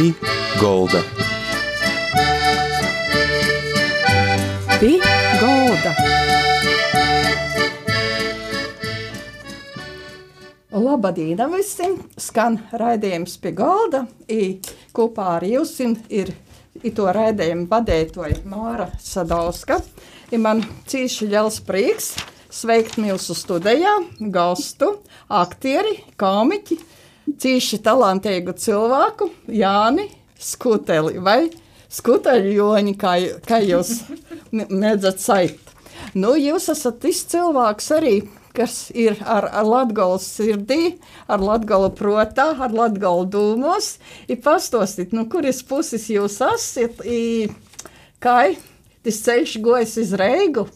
Pī Golda. Pī Golda. Labadīna visiem! Skan raidījums pie galda. I kopā ar jums ir i to raidījumu vadētoja Māra Sadauska. I man cīši liels prieks sveikt mūsu studijā gastu, aktieri, komiķi, cīši talantīgu cilvēku Jāni Skuteli vai Skuteļu Joņi, kā, kā jūs nedzat sait. Nu, jūs esat tas cilvēks arī, kas ir ar, ar latgalu sirdī, ar latgalu protā, ar latgalu dūmos. Ir pastostit, nu, kuras puses jūs esat, kā tas ceļš gojas uz Reigu?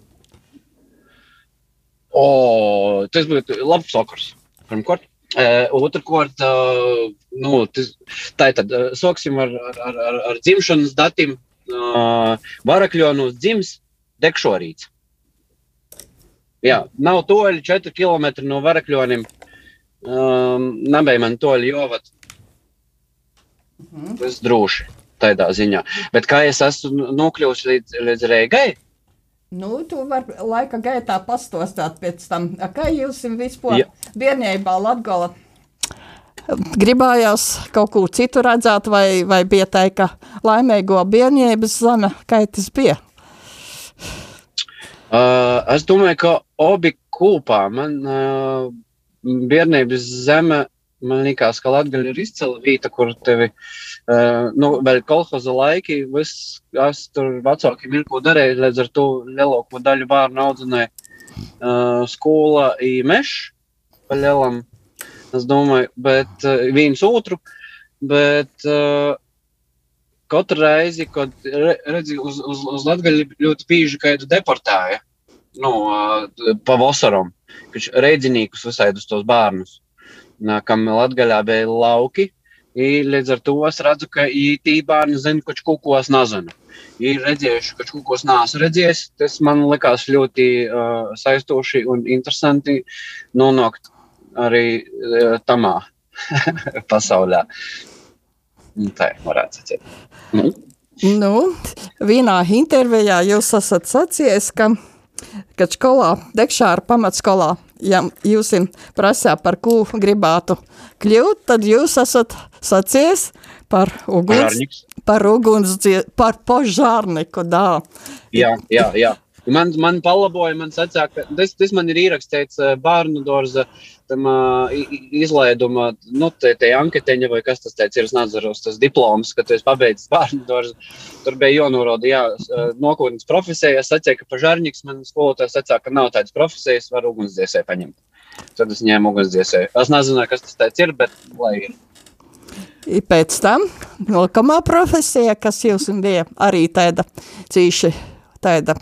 O, tas būtu labs sakars. Pirmkārt, otrkārt, uh, nu, tas, tā ir tad, sāksim ar, ar, ar, ar dzimšanas datiem. Varakļonos dzims dekšorīts. Jā, nav toļi 4 km no varakļoniem. Um, nebija man toļi jovat. Tas droši tādā ziņā. Bet kā es esmu nokļuvusi līdz, līdz Reigai? Nu, tu vari laika gaitā pastostāt pēc tam, A, kā jūs vispār Jā. bērnībā Latgola gribājās kaut ko citu redzēt, vai, vai bija tā, ka laimīgo bērnības zeme, kā tas bija? Uh, es domāju, ka abi kopā man uh, bērnības zeme. Man liekas, ka Latvija ir izcila vieta, kur tevi, uh, nu, vēl kolhoza laiki, viss, es tur vecākiem ir ko darīju, līdz ar to lielāko daļu bērnu audzināju uh, skola i meš, pa lielam, es domāju, bet uh, viens otru, bet uh, katru reizi, kad re, redzi uz, uz, uz Latviju ļoti bieži kādu deportēja, nu, uh, pa vasaram, kad reidzinīkus visādus tos bērnus, nā, kam Latvijā bija lauki, i līdz ar to es redzu, ka tī bērni zina, ka kaut ko es nezinu. Ir redzējuši, ka kaut ko es neesmu redzējis. Tas man likās ļoti uh, saistoši un interesanti nonākt arī uh, tamā pasaulē. Tā varētu sacīt. Nu, Nu, vienā intervijā jūs esat sacījis, ka, kad skolā, Dekšāra pamatskolā, ja jūs prasā, par ko gribētu kļūt, tad jūs esat sacījis par uguns, Požārniks. par uguns, par požārniku, dā. jā, jā, jā. Man, man palaboja, man sacīja, ka tas, tas man ir ierakstīts uh, bērnu dārza uh, i- izlaiduma, nu, tie, tie anketeņa vai kas tas teica, ir, es nezinu, tas diploms, ka tu esi pabeidzis bērnu dārza. Tur bija jānorāda, jā, uh, nokūtnes profesija. Es sacīju, ka pažārnieks man skolotājs sacīja, ka nav tādas profesijas, var ugunsdziesēju paņemt. Tad es ņēmu ugunsdziesēju. Es nezinu, kas tas teica ir, bet lai ir. I pēc tam nākamā profesija, kas jums bija arī tāda cīši tāda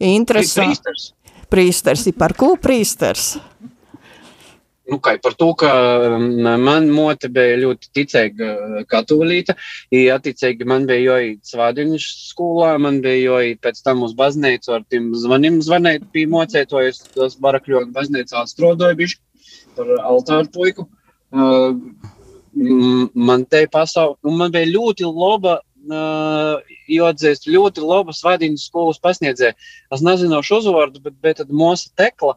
interesanta. Prīsters. Prīsters, par ko prīsters? Nu, kā par to, ka um, man mote bija ļoti ticīga uh, katolīte. Ja attiecīgi man bija jāiet svādiņu skolā, man bija jāiet pēc tam uz baznīcu ar tiem zvaniem zvanīt pie mocētojas. Tas barakļot baznīcā strādāju bišķi par altāru puiku. Uh, man te pasauli, un man bija ļoti laba, jāatzīst, ļoti laba svādiņu skolas pasniedzēja. Es nezināšu uzvārdu, bet bija tad Mosa Tekla.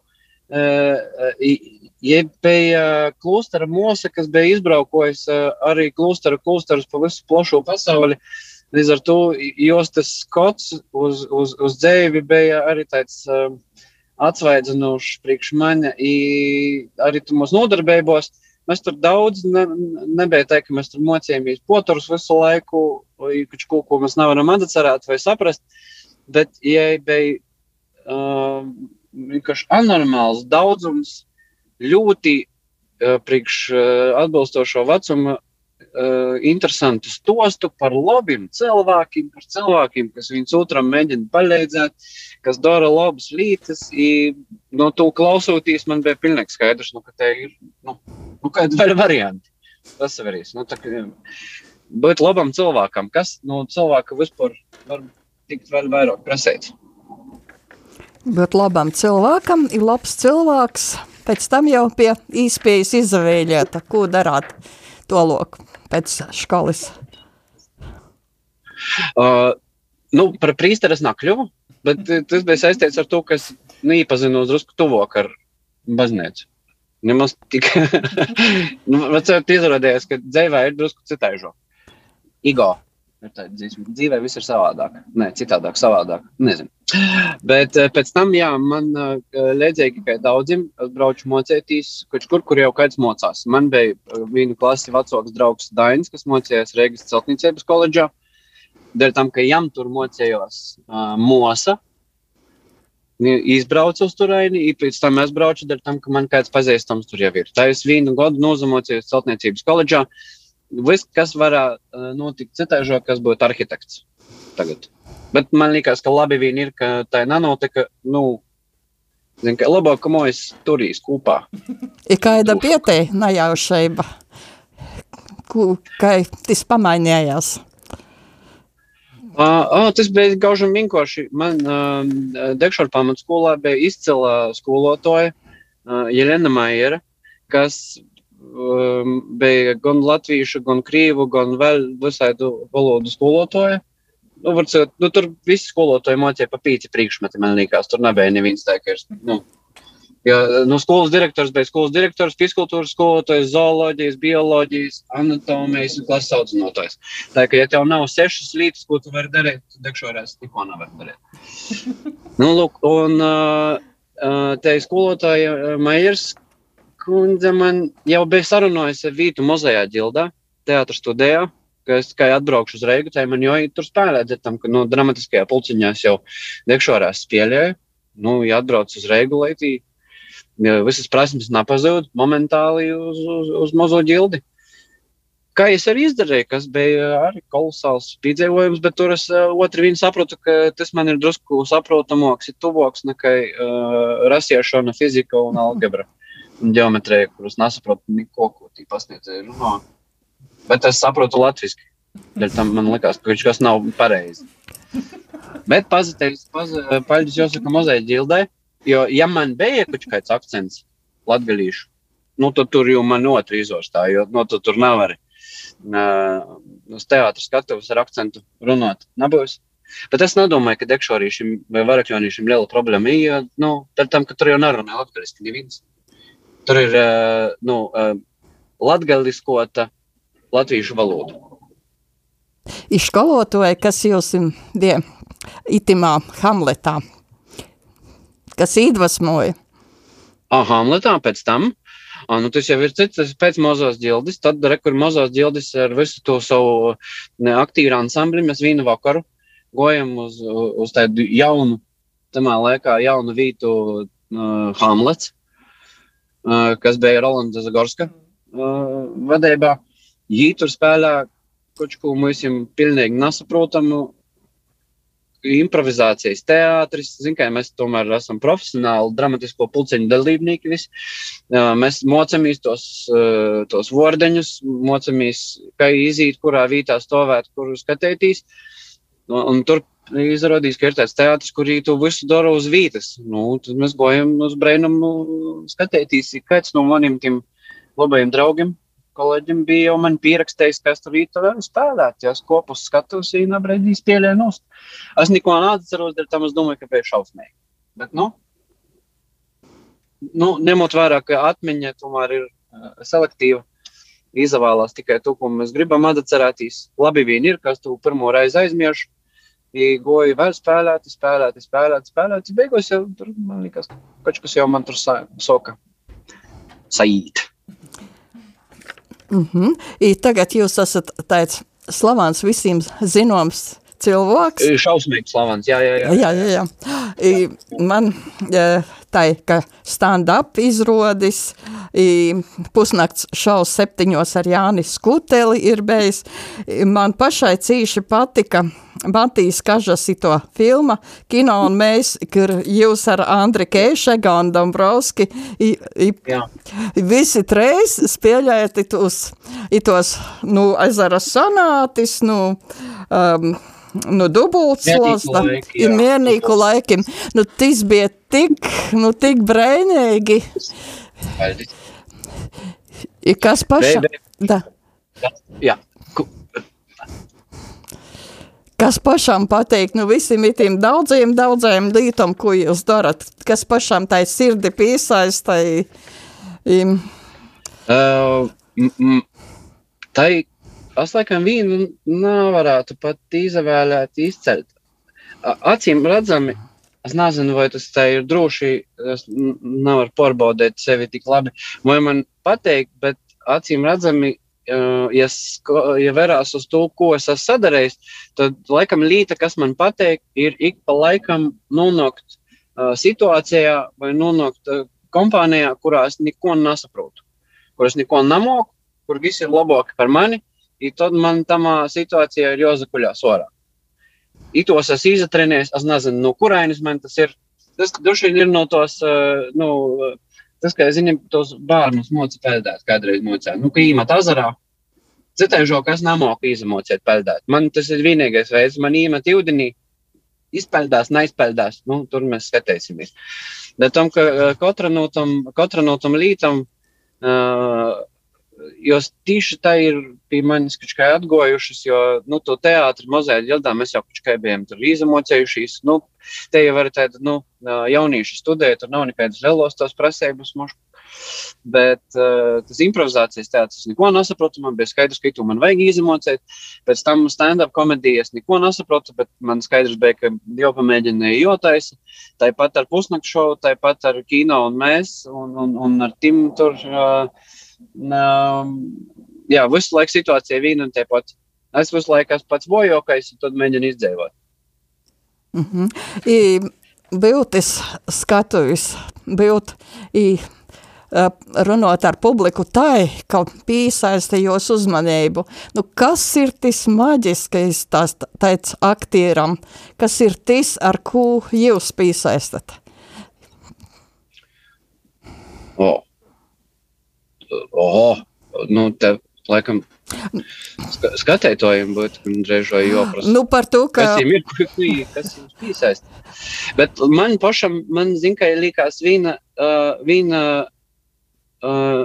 Jeb bija klustera mosa, kas bija izbraukojis arī klustera klūsterus pa visu plašo pasauli. Līdz ar to jos tas skots uz, uz, uz dzēvi bija arī tāds atsvaidzinošs priekš mani. Arī tu mūs nodarbējos. Mēs tur daudz ne, nebija teikt, ka mēs tur mocījāmies poturus visu laiku, kaut ko, ko mēs nevaram atcerēt vai saprast. Bet, ja bija uh, vienkārši anormāls daudzums ļoti uh, priekš uh, atbilstošo vecumu uh, interesantu stostu par labiem cilvēkiem, par cilvēkiem, kas viens otram mēģina palīdzēt, kas dara labas lietas. No to klausoties, man bija pilnīgi skaidrs, nu, ka te ir nu, nu, kādi vēl varianti. Tas ir arī. Nu, būt labam cilvēkam, kas no cilvēka vispār var tikt vēl vairāk prasīts. Būt labam cilvēkam, ir labs cilvēks. Pēc tam jau pie īspējas izvēlēta, ko darāt to loku pēc skolas? Uh, nu, par prīsteri es nakļuvu, bet tas bija saistīts ar to, ka es nu, iepazinos drusku tuvāk ar baznīcu. Nemaz tik. nu, izrādījās, ka dzīvē ir drusku citaižo. Igo. Ir tāda dzīsma. Dzīvē viss ir savādāk. Nē, citādāk, savādāk. Nezinu. Bet pēc tam, jā, man līdzīgi kā daudziem, es braucu mocēties, kurš kur, kur jau kāds mocās. Man bija viena klase vecāks draugs Dainis, kas mocījās Rīgas celtniecības koledžā. Dēļ tam, ka jām tur mocējos uh, Mosa, izbraucu uz turieni, pēc tam es braucu ar tam, ka man kāds pazīstams tur jau ir. Tā es vienu gadu nozamocījos celtniecības koledžā. Viss, kas varētu notikt citāžā, kas būtu arhitekts tagad. Bet man liekas, ka labi vien ir, ka tā nenotika, nu, zin, ka labāk, ka mēs turīs kopā. Ir kāda pietē najaušība, ka tas pamainījās. Uh, oh, tas bija gauži vienkārši. Man uh, Degšāra pamatskolā bija izcila skolotāja uh, Jelena Maiera, kas um, bija gan latviešu, gan krīvu, gan vēl visādu valodu skolotāja. Nu, varcot, nu, tur visi skolotāji mācīja pa pīci priekšmeti, man liekas. Tur nebija neviens tā, ka ir. Nu, Ja, nu, skolas direktors bija skolas direktors, fiskultūras skolotājs, zooloģijas, bioloģijas, anatomijas un klases audzinātājs. Tā kā, ja tev nav sešas lietas, ko tu vari darīt, tad dekšorēs neko nevar darīt. nu, lūk, un uh, te skolotāja Maijers kundze man jau bija sarunājusi ar Vītu mozajā ģildā, teātras studijā, es tikai atbraukšu uz Reigu, tai man jau tur spēlēt, tam, ka no nu, dramatiskajā pulciņā jau dekšorēs spēlēju. Nu, ja atbrauc uz Reigu, lai tī visas prasmes nepazūd momentāli uz, uz, uz mazo ģildi. Kā es arī izdarīju, kas bija arī kolosāls piedzīvojums, bet tur es uh, otru viņu sapratu, ka tas man ir drusku saprotamāks, ir tuvāks nekā uh, rasiešana, fizika un algebra un geometrija, kuras nesaprotu neko, ko tī pasniedzēju runā. Bet es saprotu. Dēļ tam man likās, ka viņš kas nav pareizi. Bet pazīstams, paļģis jāsaka mazai ģildai. Jo, ja man bija kaut kāds akcents latgadījuši, nu, tad tur jau man otru izostā, jo nu, tu tur nevar uh, uz teātras skatuves ar akcentu runāt. Nebūs. Bet es nedomāju, ka dekšorīšiem vai varakļonīšiem liela problēma ir, jo, nu, tam, ka tur jau nerunā latgaliski neviens. Tur ir, uh, nu, uh, latgaliskota latviešu valoda. Izskolotāji, kas jums bija itimā Hamletā, kas iedvesmoja. Ah, Hamletā pēc tam. Ah, nu, tas jau ir cits, tas pēc mazās ģildes. Tad, kur mazās ģildes ar visu to savu aktīvu ansambli, mēs vienu vakaru gojam uz, uz tādu jaunu, tamā laikā jaunu vītu uh, Hamlets, kas bija Rolanda Zagorska uh, vadībā. Jī tur spēlē kaut ko mums pilnīgi nesaprotamu improvizācijas teātris. Zin, kā, mēs tomēr esam profesionāli dramatisko pulciņu dalībnieki. Visi. Mēs mocamies tos, tos vordeņus, mocamies, kā iziet, kurā vītā stāvēt, kur skatīties. Un tur izrādījās, ka ir tāds teātris, kurī tu visu dara uz vītas. Nu, tad mēs gājam uz brēnumu skatīties, kāds no maniem tiem labajiem draugiem kolēģim bija jau man pierakstījis, ka es tur rītu vēl spēlēt. Ja es kopus skatos, viņa brīdī spēlēja nost. Es neko neatceros, dēļ tam es domāju, ka bija šausmīgi. Bet, nu, nu, ņemot vērā, ka atmiņa tomēr ir uh, selektīva, izvēlās tikai to, ko mēs gribam atcerēties. Labi vien ir, kas tu pirmo reizi aizmirsti. Goju vēl spēlēt, spēlēt, spēlēt, spēlēt. Beigās jau tur, man liekas, kaut kas jau man tur soka. Saīt. Mm -hmm. I tagad jūs esat tāds slavens visiem zināms cilvēks. Šausmīgs slavens, jā, jā, jā. jā, jā, jā. I, man tā ir, ka stand-up izrodis, I, pusnakts šaus septiņos ar Jānis Skuteli ir bijis. Man pašai cīši patika Matīs Kažas to filma kino un mēs, kur jūs ar Andri Keišega un Dombrovski i, i, visi treis spēlējat tos, tos, nu, ezera sonātis, nu, um, nu, dubultslosna, ir miernīgu laikim. Nu, tas bija tik, nu, tik brēnīgi. Kas paša? Da. Jā. Kas pašam patīk, nu visiem tiem daudziem, daudziem lītam, ko jūs darat, kas pašam tai sirdi piesaistai? Um. Uh, tai, es laikam vīnu nevarētu pat izvēlēt izcelt. Acīm redzami, es nezinu, vai tas tā ir droši, es nevaru pārbaudīt sevi tik labi, vai man patīk, bet acīm redzami ja, ja verās uz to, ko es esmu sadarījis, tad laikam līta, kas man patīk, ir ik pa laikam nonākt situācijā vai nonākt kompānijā, kurā es neko nesaprotu, kur es neko nemoku, kur viss ir labāk par mani, tad man tamā situācijā ir jāzakuļās orā. Itos es izatrenēju, es nezinu, no kurienes man tas ir. Tas droši vien ir no tos, nu, tas, ka, zinām, tos bērnus moci peldēt, kādreiz mocēja. Nu, ka īmat azarā, citēžo, kas namoku izmocēt peldēt. Man tas ir vienīgais veids, man īmat ūdenī, izpeldās, neizpeldās, nu, tur mēs skatīsimies. Bet tam, ka katra no tam, katra no tam lītam, uh, jo tieši tā ir pie manis kaut atgojušas, jo, nu, to teātri mazajā ģildā mēs jau kā bijām tur izamocējušies. Nu, te jau var tāda, nu, jaunieši studēt, tur nav nekādas lielos tos prasības mušu. Bet uh, tas improvizācijas teātris neko nesaprotu. Man bija skaidrs, ka tu man vajag izemocēt. Pēc tam stand-up komēdijas neko nesaprotu, bet man skaidrs bija, ka jau pamēģināja jotaisa. Tāpat ar pusnaktu šovu, tāpat ar kino un mēs, un, un, un ar Timu tur. Uh, um, jā, visu laiku situācija ir viena un tie pati. Es visu laiku esmu pats bojokais, un tad mēģinu izdzīvot. Mm -hmm. I, Biltis skatuvis, bilt, i, runāt ar publiku tā, ka piesaista jūs uzmanību. Nu, kas ir tas maģiskais tās, tāds aktieram? Kas ir tas, ar ko jūs piesaistat? Oh oh, nu, te laikam skatētojiem būtu drēžoji joprasa. Nu, par to, ka... Kas ir, kas jums piesaist. Bet man pašam, man zin, ka likās vīna, uh, vīna uh,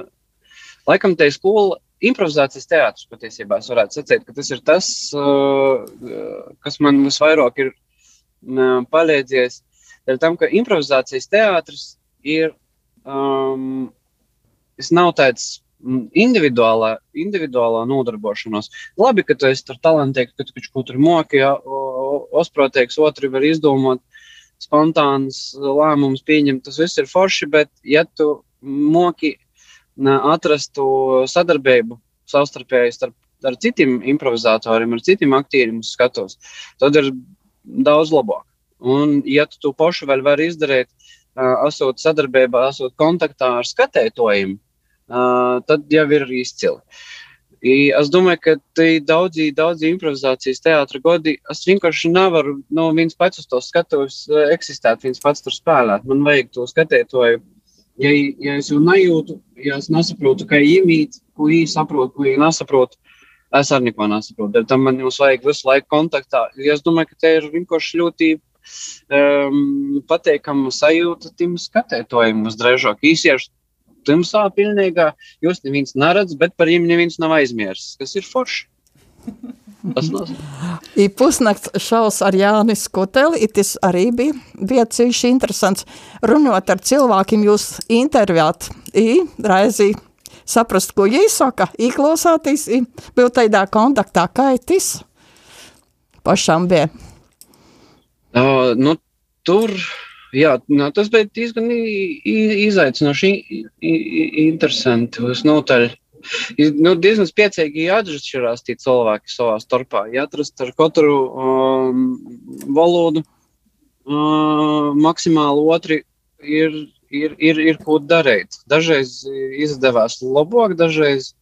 laikam te skola, improvizācijas teātris patiesībā es varētu sacīt, ka tas ir tas, uh, kas man visvairāk ir uh, palīdzies. Tam, ka improvizācijas teātris ir um, tas nav tāds mm, individuālā, individuālā nodarbošanās. Labi, ka tu esi tur talantīgs, ka tu kaut ko tur moki, ja, osprātīgs, otru var izdomāt, spontāns lēmums pieņemt. Tas viss ir forši, bet ja tu moki atrast to sadarbību savstarpēji starp ar citiem improvizatoriem, ar citiem aktieriem skatos, tad ir daudz labāk. Un, ja tu to pašu vēl vari izdarīt, esot sadarbībā, esot kontaktā ar skatētojiem, uh, tad jau ir izcili. I, es domāju, ka daudzi, daudzi improvizācijas teātris gadi, es vienkārši nevaru nu, viens pats uz to skatuves eksistēt, viens pats tur spēlēt. Man vajag to skatītāju. Ja, ja es jau nejūtu, ja es nesaprotu, kā iemīt, ko īsti saprotu, ko īsti nesaprotu, es arī neko nesaprotu. Tam man jums vajag visu laiku kontaktā. Es domāju, ka te ir vienkārši ļoti um, pateikama sajūta tiem skatītājiem uz drēžāk īsiešu tumsā pilnīgā. Jūs neviens neredz, bet par viņiem neviens nav aizmirsis, kas ir forši. I pusnakts šaus ar Jānis Kuteli, tas arī bija, bija cīši interesants. Runot ar cilvēkiem jūs intervjāt, i reizi saprast, ko viņi saka, īklausāties, i būt tādā kontaktā, kā ir tas pašām bija. Uh, nu, tur jā, nā, tas bija diezgan izaicinoši, interesanti. Notaļ, nu, diezgan spēcīgi jāatšķirās tie cilvēki savā starpā. Jāatrast ar katru um, valodu uh, maksimāli otri ir, ir, ir, ir ko darīt. Dažreiz izdevās labāk, dažreiz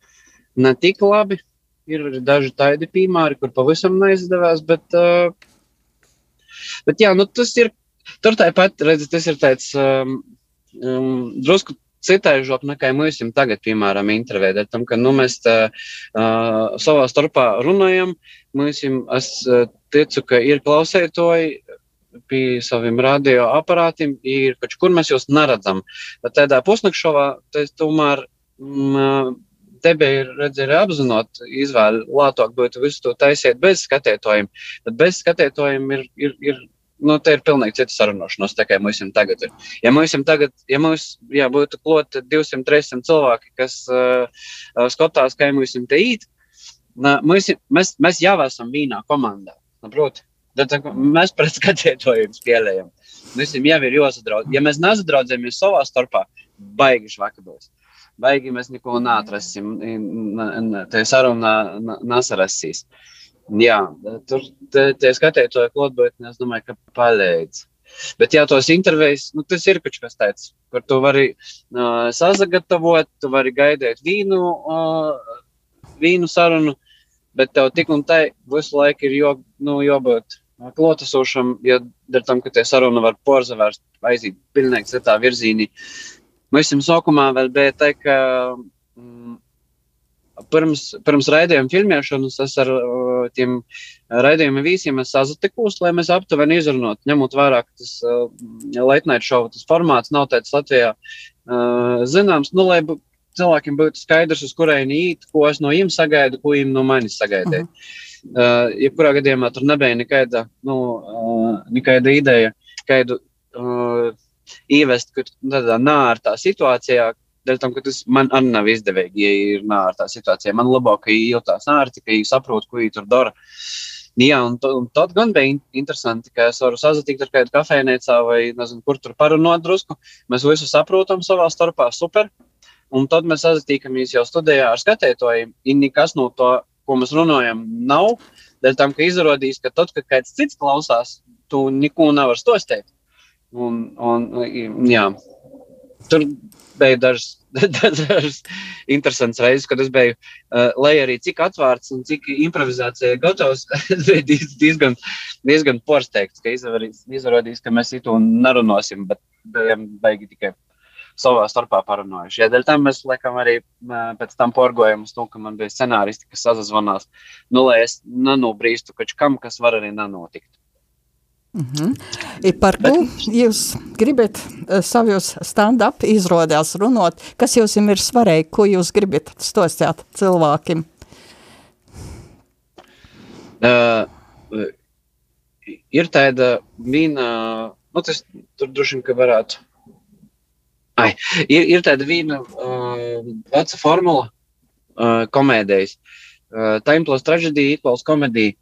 ne tik labi. Ir daži tādi piemēri, kur pavisam neizdevās, bet, uh, bet jā, nu, tas ir Tur tāpat, redziet, tas ir tāds um, um, drusku citaižāk nekā mēs jums tagad, piemēram, intervējam. Tam, ka nu, mēs tā, uh, savā starpā runājam, mēs jums, uh, ticu, ka ir klausētoji pie saviem radioaparātiem, ir kaut kur mēs jūs neredzam. Tādā pusnakšovā, tas tomēr mm, te bija redzēja apzinot izvēli, lētāk būtu visu to taisiet bez skatētojuma, bet bez skatētojuma ir, ir, ir nu, te ir pilnīgi cita sarunāšanās, tā kā mums tagad ir. Ja mums tagad, ja mums jā, būtu klot 200, 300 cilvēki, kas uh, skatās, kā mums te īt, na, mēs, mēs, mēs jau esam vīnā komandā. Nu, proti, mēs pret skatētojumu spēlējam. Mums jau ir jāsadraudz. Ja mēs nesadraudzamies savā starpā, baigi švakabos. Baigi mēs neko neatrasim, tā saruna nesarasīs. Jā, tur tie skatētoji klotbūtni, es domāju, ka palīdz. Bet, ja tos intervijas, nu, tas ir kaut kas tāds, kur tu vari uh, sazagatavot, tu vari gaidīt vīnu, uh, vīnu sarunu, bet tev tik un tā visu laiku ir jo, nu, jābūt klotasošam, jo dēļ tam, ka tie saruna var porzavērst, aiziet pilnīgi citā virzīnī. Mēs jums sākumā vēl bija tā, ka mm, pirms, pirms raidījuma filmēšanas es ar uh, tiem raidījuma vīsiem sazatikos, lai mēs aptuveni izrunātu, ņemot vērā, ka tas uh, show, tas formāts nav tāds Latvijā uh, zināms, nu, lai cilvēkiem būtu skaidrs, uz kurieni īt, ko es no viņiem sagaidu, ko viņi no manis sagaidīja. Uh -huh. Uh, jebkurā gadījumā tur nebija nekāda, nu, uh, nekāda ideja, kādu uh, ievest tādā nārtā situācijā, dēļ tam, ka tas man arī nav izdevīgi, ja ir nārtā situācijā. Man labāk, ka jūtās nārti, ka viņi saprot, ko viņi tur dara. Jā, un, un tad gan bija interesanti, ka es varu sazatikt ar kādu kafejnīcā vai nezinu, kur tur parunāt drusku. Mēs visu saprotam savā starpā, super. Un tad mēs sazatīkamies jau studijā ar skatētojiem, un nekas no to, ko mēs runājam, nav. Dēļ tam, ka izrādīs, ka tad, kad kāds cits klausās, tu neko nevari stostēt. Un, un, jā, tur bija dažas, dažas interesantas reizes, kad es biju, uh, lai arī cik atvērts un cik improvizācija gatavs, es biju diezgan, diezgan porsteigts, ka izrādīs, ka mēs itu nerunāsim, bet bijām beigi tikai savā starpā parunājuši. Ja, dēļ tam mēs laikam arī pēc tam porgojam uz to, ka man bija scenāristi, kas sazvanās, nu, lai es nenobrīstu kaut kam, kas var arī nenotikt. Mm -hmm. Par ko jūs gribat savus stand-up izrādās runāt? Kas jums ir svarīgi, ko jūs gribat stostāt cilvēkiem? Uh, ir tāda viena, nu tas tur droši vien, ka varētu Ai, ir, ir tāda viena uh, veca formula uh, komēdijas. Uh, time plus traģēdija equals komēdija.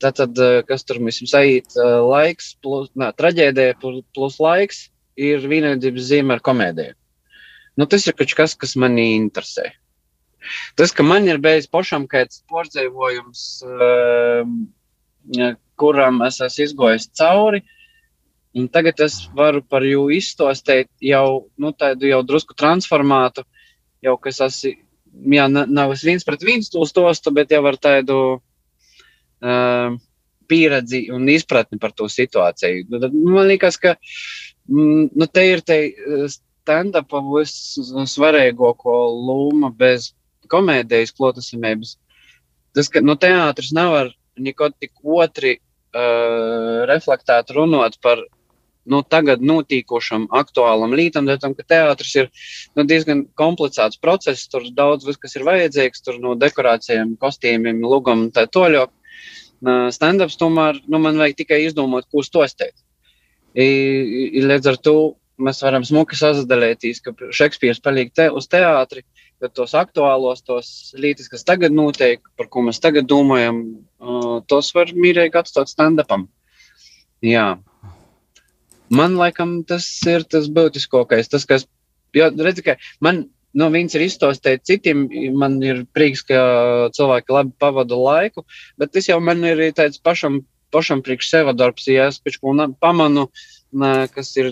Tātad, uh, kas tur mums ir uh, laiks, plus, nā, traģēdija plus, plus laiks, ir vienādības zīme ar komēdiju. Nu, tas ir kaut kas, kas manī interesē. Tas, ka man ir bijis pašam kāds porcelāns, uh, kuram es esmu izgājis cauri, Un tagad es varu par jū izstāstīt jau nu, tādu jau drusku transformātu, jau kas esmu, jā, nav es viens pret viens to stostu, bet jau ar tādu uh, pieredzi un izpratni par to situāciju. Nu, man liekas, ka mm, nu, te ir te stand-upa vissvarīgāko loma bez komēdijas klotasamības. Tas, ka nu, teātris nevar neko tik otri uh, reflektēt runāt par nu, tagad notiekošam, aktuālam lītam, tam, ka teātris ir nu, diezgan komplicēts process. Tur daudz kas ir vajadzīgs, tur no dekorācijām, kostīmiem, lugam un tā toļok. Stand-ups tomēr nu, man vajag tikai izdomāt, ko stostēt. I, i, līdz ar to mēs varam smuki sazadalīties, ka Šekspīrs paliek te uz teātri, bet tos aktuālos, tos lītis, kas tagad notiek, par ko mēs tagad domājam, uh, tos var mīrīgi atstāt stand-upam. Jā, Man laikam tas ir tas būtiskākais. Tas, kas, jo, redzi, ka man nu, viņas ir izstāstīt citiem, man ir prieks, ka cilvēki labi pavada laiku, bet tas jau man ir tāds pašam, pašam priekš seva darbs, ja es pēc ko pamanu, kas ir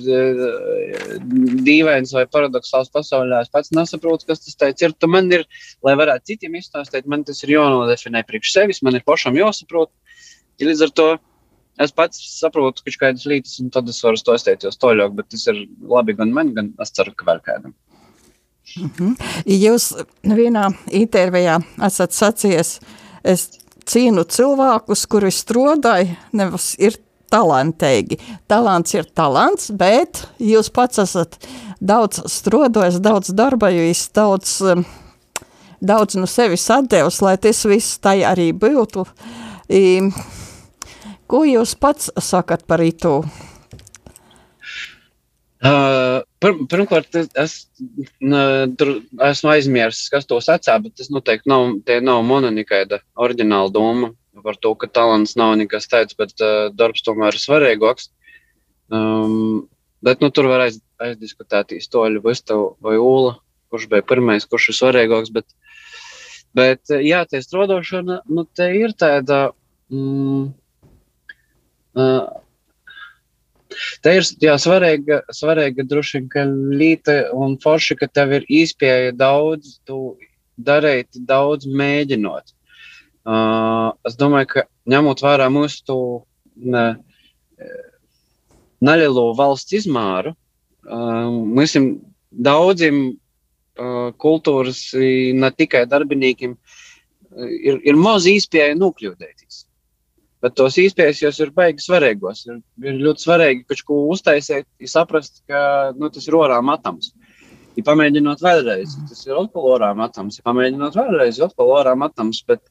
dīvains vai paradoxāls pasaulē. Es pats nesaprotu, kas tas ir. Tad man ir, lai varētu citiem izstāstīt, man tas ir jānodefinē priekš sevis, man ir pašam jāsaprot. Ja līdz ar to Es pats saprotu, ka kādas lietas, un tad es varu to izteikties toļāk, bet tas ir labi gan man, gan es ceru, ka vēl kādam. -hmm. Jūs vienā intervijā esat sacījis, es cienu cilvēkus, kuri strādāja, nevis ir talantīgi. Talants ir talants, bet jūs pats esat daudz strādājis, daudz darbojis, daudz um, daudz no sevis atdevis, lai tas viss tai arī būtu. I, ko jūs pats sakat par itu? Uh, pir, pirmkārt, es tur esmu aizmirsis, kas to secā, bet tas noteikti nav, nav mana nekāda oriģināla doma par to, ka talants nav nekas tāds, bet uh, darbs tomēr ir svarīgāks. Um, bet nu, tur var aiz, aizdiskutēt īstoļu, Vistavu vai Ūla, kurš bija pirmais, kurš ir svarīgāks. Bet, bet jā, tie strodošana, nu, te ir tāda. Mm, uh, Tā ir jā, svarīga, svarīga droši vien, līta un forši, ka tev ir izpēja daudz, darīt daudz mēģinot. Uh, es domāju, ka ņemot vērā mūsu tu, ne, nelielo valsts izmēru, uh, mums daudziem uh, kultūras, ne tikai darbiniekiem, ir, ir maz izpēja nokļūdēties. Bet tos jau ir baigi svarīgos. Ir, ir ļoti svarīgi kaut ko uztaisīt, saprast, ka nu, tas ir orā matams. Ja pamēģinot vēlreiz, tas ir atkal orā matams. Ja pamēģinot vēlreiz, atkal orā matams. Bet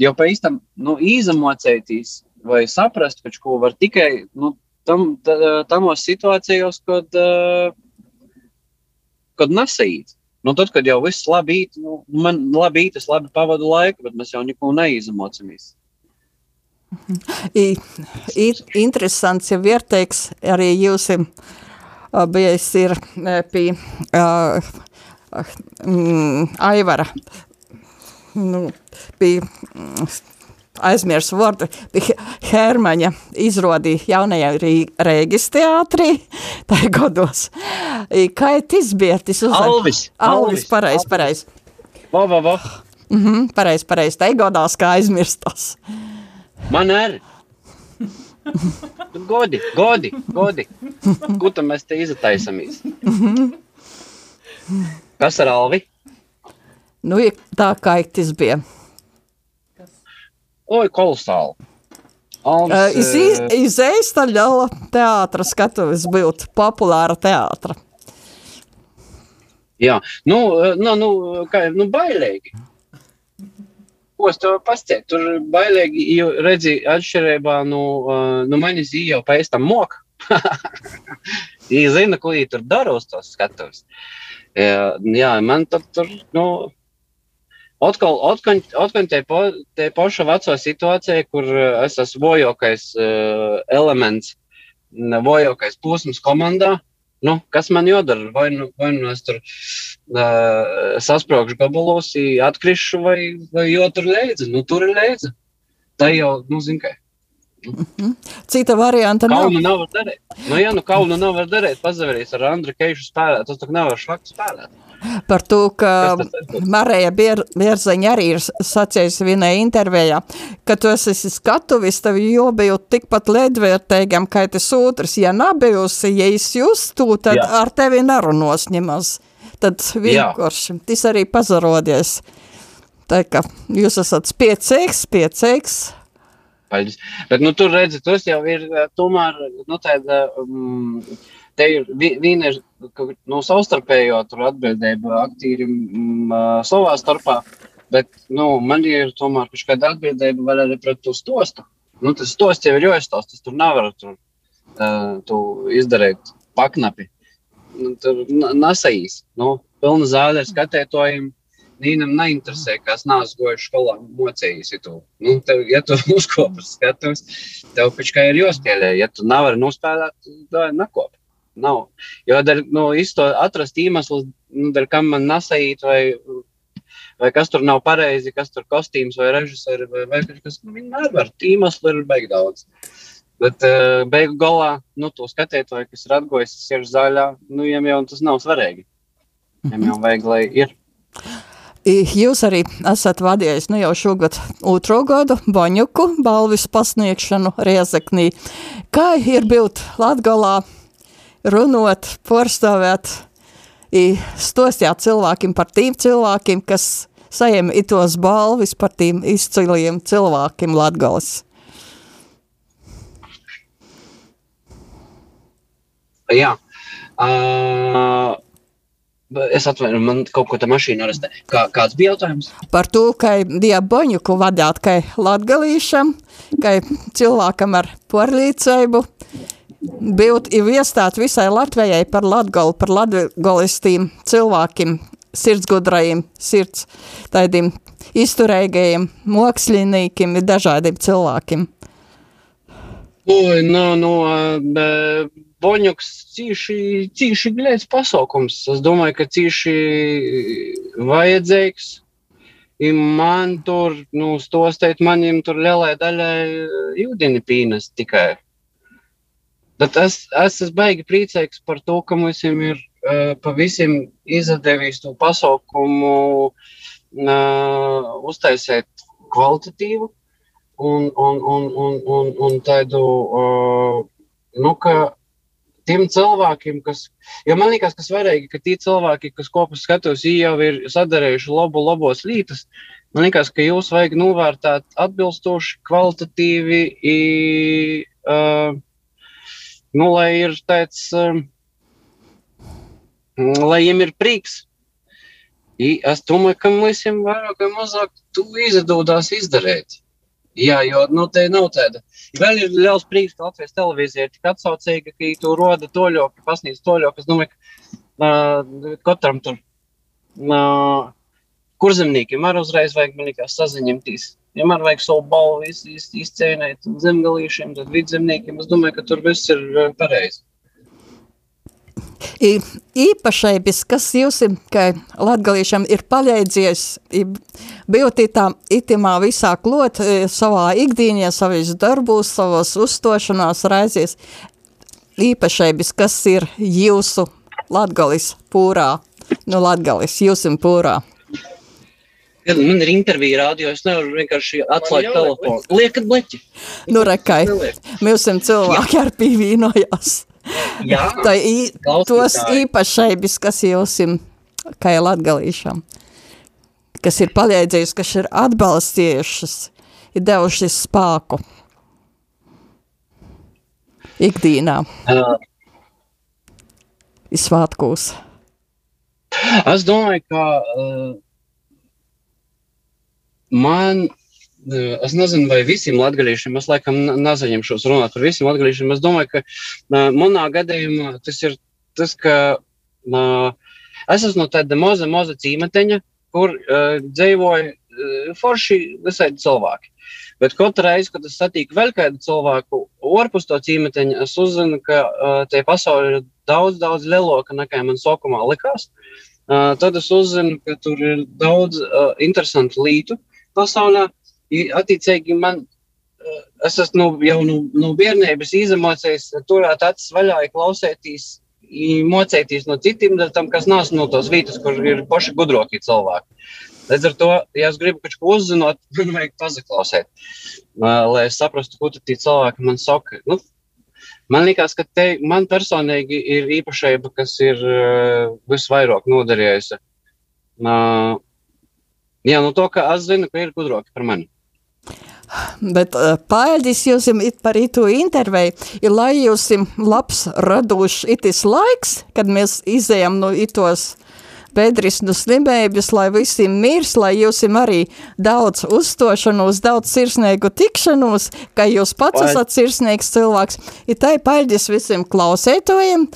jau pēc tam nu, izamocēties vai saprast, ka ko var tikai nu, tam, tamos situācijos, kad, kad nesīt. Nu, tad, kad jau viss labi īt, nu, man labi īt, es labi pavadu laiku, bet mēs jau neko neizamocāmies. Ir interesants, ja vērteiks arī jūs bijis ir pie uh, mm, Aivara, nu, pie aizmirs vārdu, Hermaņa izrodīja jaunajā Rēgis teātrī, tā gados. Kā ir tas bietis? Alvis. Alvis, pareiz, pareiz. Va, va, va. Mhm, pareiz, pareiz, tā godās, kā aizmirstas. Man arī. Godi, godi, godi. Ko tam mēs te iztaisamies? Kas ar Alvi? Nu, tā kā tas bija. Oi, kolosāli. Uh, tā liela teātra skatuves būt populāra teātra. Jā, nu, nu, nu, kā, nu bailīgi ko es tev pastāstīju. Tur bailīgi, jo redzi, atšķirībā no, uh, no manis jau pēc tam moka. Viņa zina, ko viņa tur dara uz tos skatuves. Jā, jā, man tur, tur nu, atkal, atkal, atkal te, po, te paša veco situācija, kur es esmu vojokais uh, elements, vojokais posms komandā. Nu, kas man jādara? Vai nu, vai nu es tur uh, sasprāgšu gabalos, atkrišu, vai, vai jau tur leidza? Nu, tur ir leidza. Tā jau, nu, zina, kā. Mhm. Cita varianta nav. Kaunu nav var darīt. Nu, ja nu kaunu nav var darīt, pazaverīs ar Andru Keišu spēlēt, tas tak nevar švakt spēlēt. Par to, ka Marija Bierzeņa arī ir sacījusi vienā intervijā, ka tu esi skatuvis, tev jobiju tikpat ledvērtīgam, kā tas otrs. Ja nabijusi, ja es justu, tad Jā. ar tevi narunos ņemas. Tad vienkārši tas arī pazarodies. Tā kā jūs esat spiecīgs, spiecīgs, Paļģis. Bet, nu, tur redzi, tas jau ir tomēr, nu, tāda, um, te ir viena ir, nu, savstarpējo atbildība aktīrim um, savā starpā, bet, nu, man ir tomēr kāda atbildība arī pret to stostu. Nu, tas stosts jau ir jāizstāst, tas tur nevar tur, uh, tu izdarīt paknapi. Nu, tur nasajīs, nu, pilna zāle ar skatētojiem Nīnam neinteresē, kas nāc gojuši skolā tu, nu, tev, ja tu uzkopas skatus, tev kā ir jāspēlē. Ja tu nevari nospēlēt, tad nakop. Nav. Jo, dar, nu, to atrast iemeslu, nu, dar, kam man nesait, vai, vai kas tur nav pareizi, kas tur kostīms vai režisori, vai, vai kas, nu, viņi nevar. Iemeslu ir beig daudz. Bet uh, beigu galā, nu, to skatītāju, kas ir atgojis, ir zaļā, nu, viņam jau tas nav svarīgi. Viņam jau vajag, lai ir. Jūs arī esat vadījis nu jau šogad otro gadu Baņuku balvis pasniegšanu Riezeknī. Kā ir būt Latgalā, runot, porstāvēt, stostāt cilvēkiem par tiem cilvēkiem, kas sajem itos balvis par tiem izciliem cilvēkiem Latgalas? Jā. Uh, Es atvainu, man kaut ko tā mašīna arestē. Kā, kāds bija jautājums? Par to, ka diaboņu, ko vadāt, ka latgalīšam, ka cilvēkam ar porlīceibu, būt iestāt visai Latvijai par latgalu, par latgalistīm cilvēkiem, sirdsgudrajiem, sirds tādiem izturīgajiem, māksliniekiem, dažādiem cilvēkiem. Oi, no, no, Boņuks cīši, cīši glēts pasaukums. Es domāju, ka cīši vajadzīgs. I man tur, nu, stostēt manim tur lielai daļai jūdini pīnas tikai. Bet es, es esmu baigi priecīgs par to, ka mums ir uh, pavisam izdevies to pasaukumu uh, uztaisīt kvalitatīvu un, un, un, un, un, un tādu, uh, nu, ka tiem cilvēkiem, kas, jo man liekas, ka svarīgi, ka tie cilvēki, kas kopā skatos, jau ir sadarījuši labu, labos lītas, man liekas, ka jūs vajag novērtēt atbilstoši, kvalitatīvi, i, uh, nu, lai ir tāds, uh, lai viņiem ir prieks. I, es domāju, ka mums ir vairāk vai mazāk tu izdodas izdarīt. Jā, jo nu, te nav tāda. Vēl ir liels prieks, ka Latvijas televīzija ir tik atsaucīga, ka tu roda toļoku, pasniedz toļoku. Es domāju, ka uh, katram tur uh, kurzemniekiem arī uzreiz vajag, man liekas, saziņemties. Vienmēr vajag savu balvu iz, iz, izcēnēt zemgalīšiem, tad vidzemniekiem. Es domāju, ka tur viss ir pareizi īpašības, kas jums, kā latgalīšam, ir palīdzies, bijot tā itimā visā klot, e, savā ikdīņā, savīs darbūs, savos uzstošanās raizēs, īpašības, kas ir jūsu latgalis pūrā, nu latgalis, jūsim pūrā. Man ir intervija rādio, es nevaru vienkārši atslēgt telefonu. Liekat bleķi. Nu, rekai, mēs esam cilvēki ar pīvīnojās. Jā, tā ir tos īpašības, kas jums ir, kā ir latgalīšām, kas ir palīdzējis, kas ir atbalstījušas, ir devušas spāku ikdīnā. Uh. Izsvētkūs. Es domāju, ka uh, man Es nezinu, vai visiem latgadījumiem, es laikam nezaņemšos runāt par visiem latgadījumiem. Es domāju, ka uh, manā gadījumā tas ir tas, ka uh, es esmu no tāda maza, maza cīmeteņa, kur uh, dzīvoja uh, forši visādi cilvēki. Bet katru reizi, kad es satiku vēl kādu cilvēku ārpus to cīmeteņa, es uzzinu, ka uh, tie pasauli ir daudz, daudz lielāka nekā man sākumā likās. Uh, tad es uzzinu, ka tur ir daudz uh, interesantu lietu pasaulē. Attiecīgi, man, eh, es esmu nu, jau no, nu, no bērnības izemocējis, turēt acis vaļā, klausēties, mocēties no citiem, kas nāc no tos vietas, kur ir paši gudrokie cilvēki. Līdz ar to, ja es gribu kaut ko uzzināt, man vajag pazaklausīt, lai es saprastu, ko tie cilvēki man saka. Nu, man liekas, ka te man personīgi ir īpašība, kas ir uh, visvairāk noderējusi. Uh, jā, no to, ka es zinu, ka ir gudroki par mani. Bet pāļģis jums ir par itu intervēju, ir lai jums labs radošs itis laiks, kad mēs izējam no itos bedris no slimības, lai visiem mirs, lai jūs arī daudz uzstošanos, daudz sirsnīgu tikšanos, ka jūs pats Paļ. esat sirsnīgs cilvēks. Ir tai paļģis visiem klausētojiem,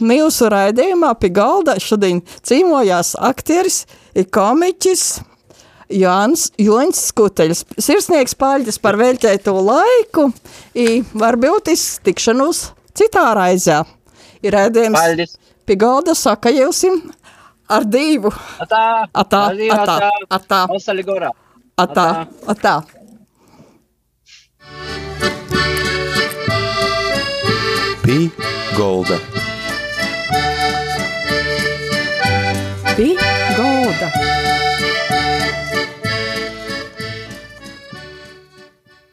mūsu raidījumā pie galda šodien cīmojās aktieris, komiķis, Jānis Joņs Skuteļs. Sirsnieks paļģis par veļķēto laiku, i varbūt iztikšanos citā raizē. Ir rēdījums pie galda saka jausim ar divu. Atā, atā, atā, atā. Atā, atā. atā. Pī golda. Pī golda.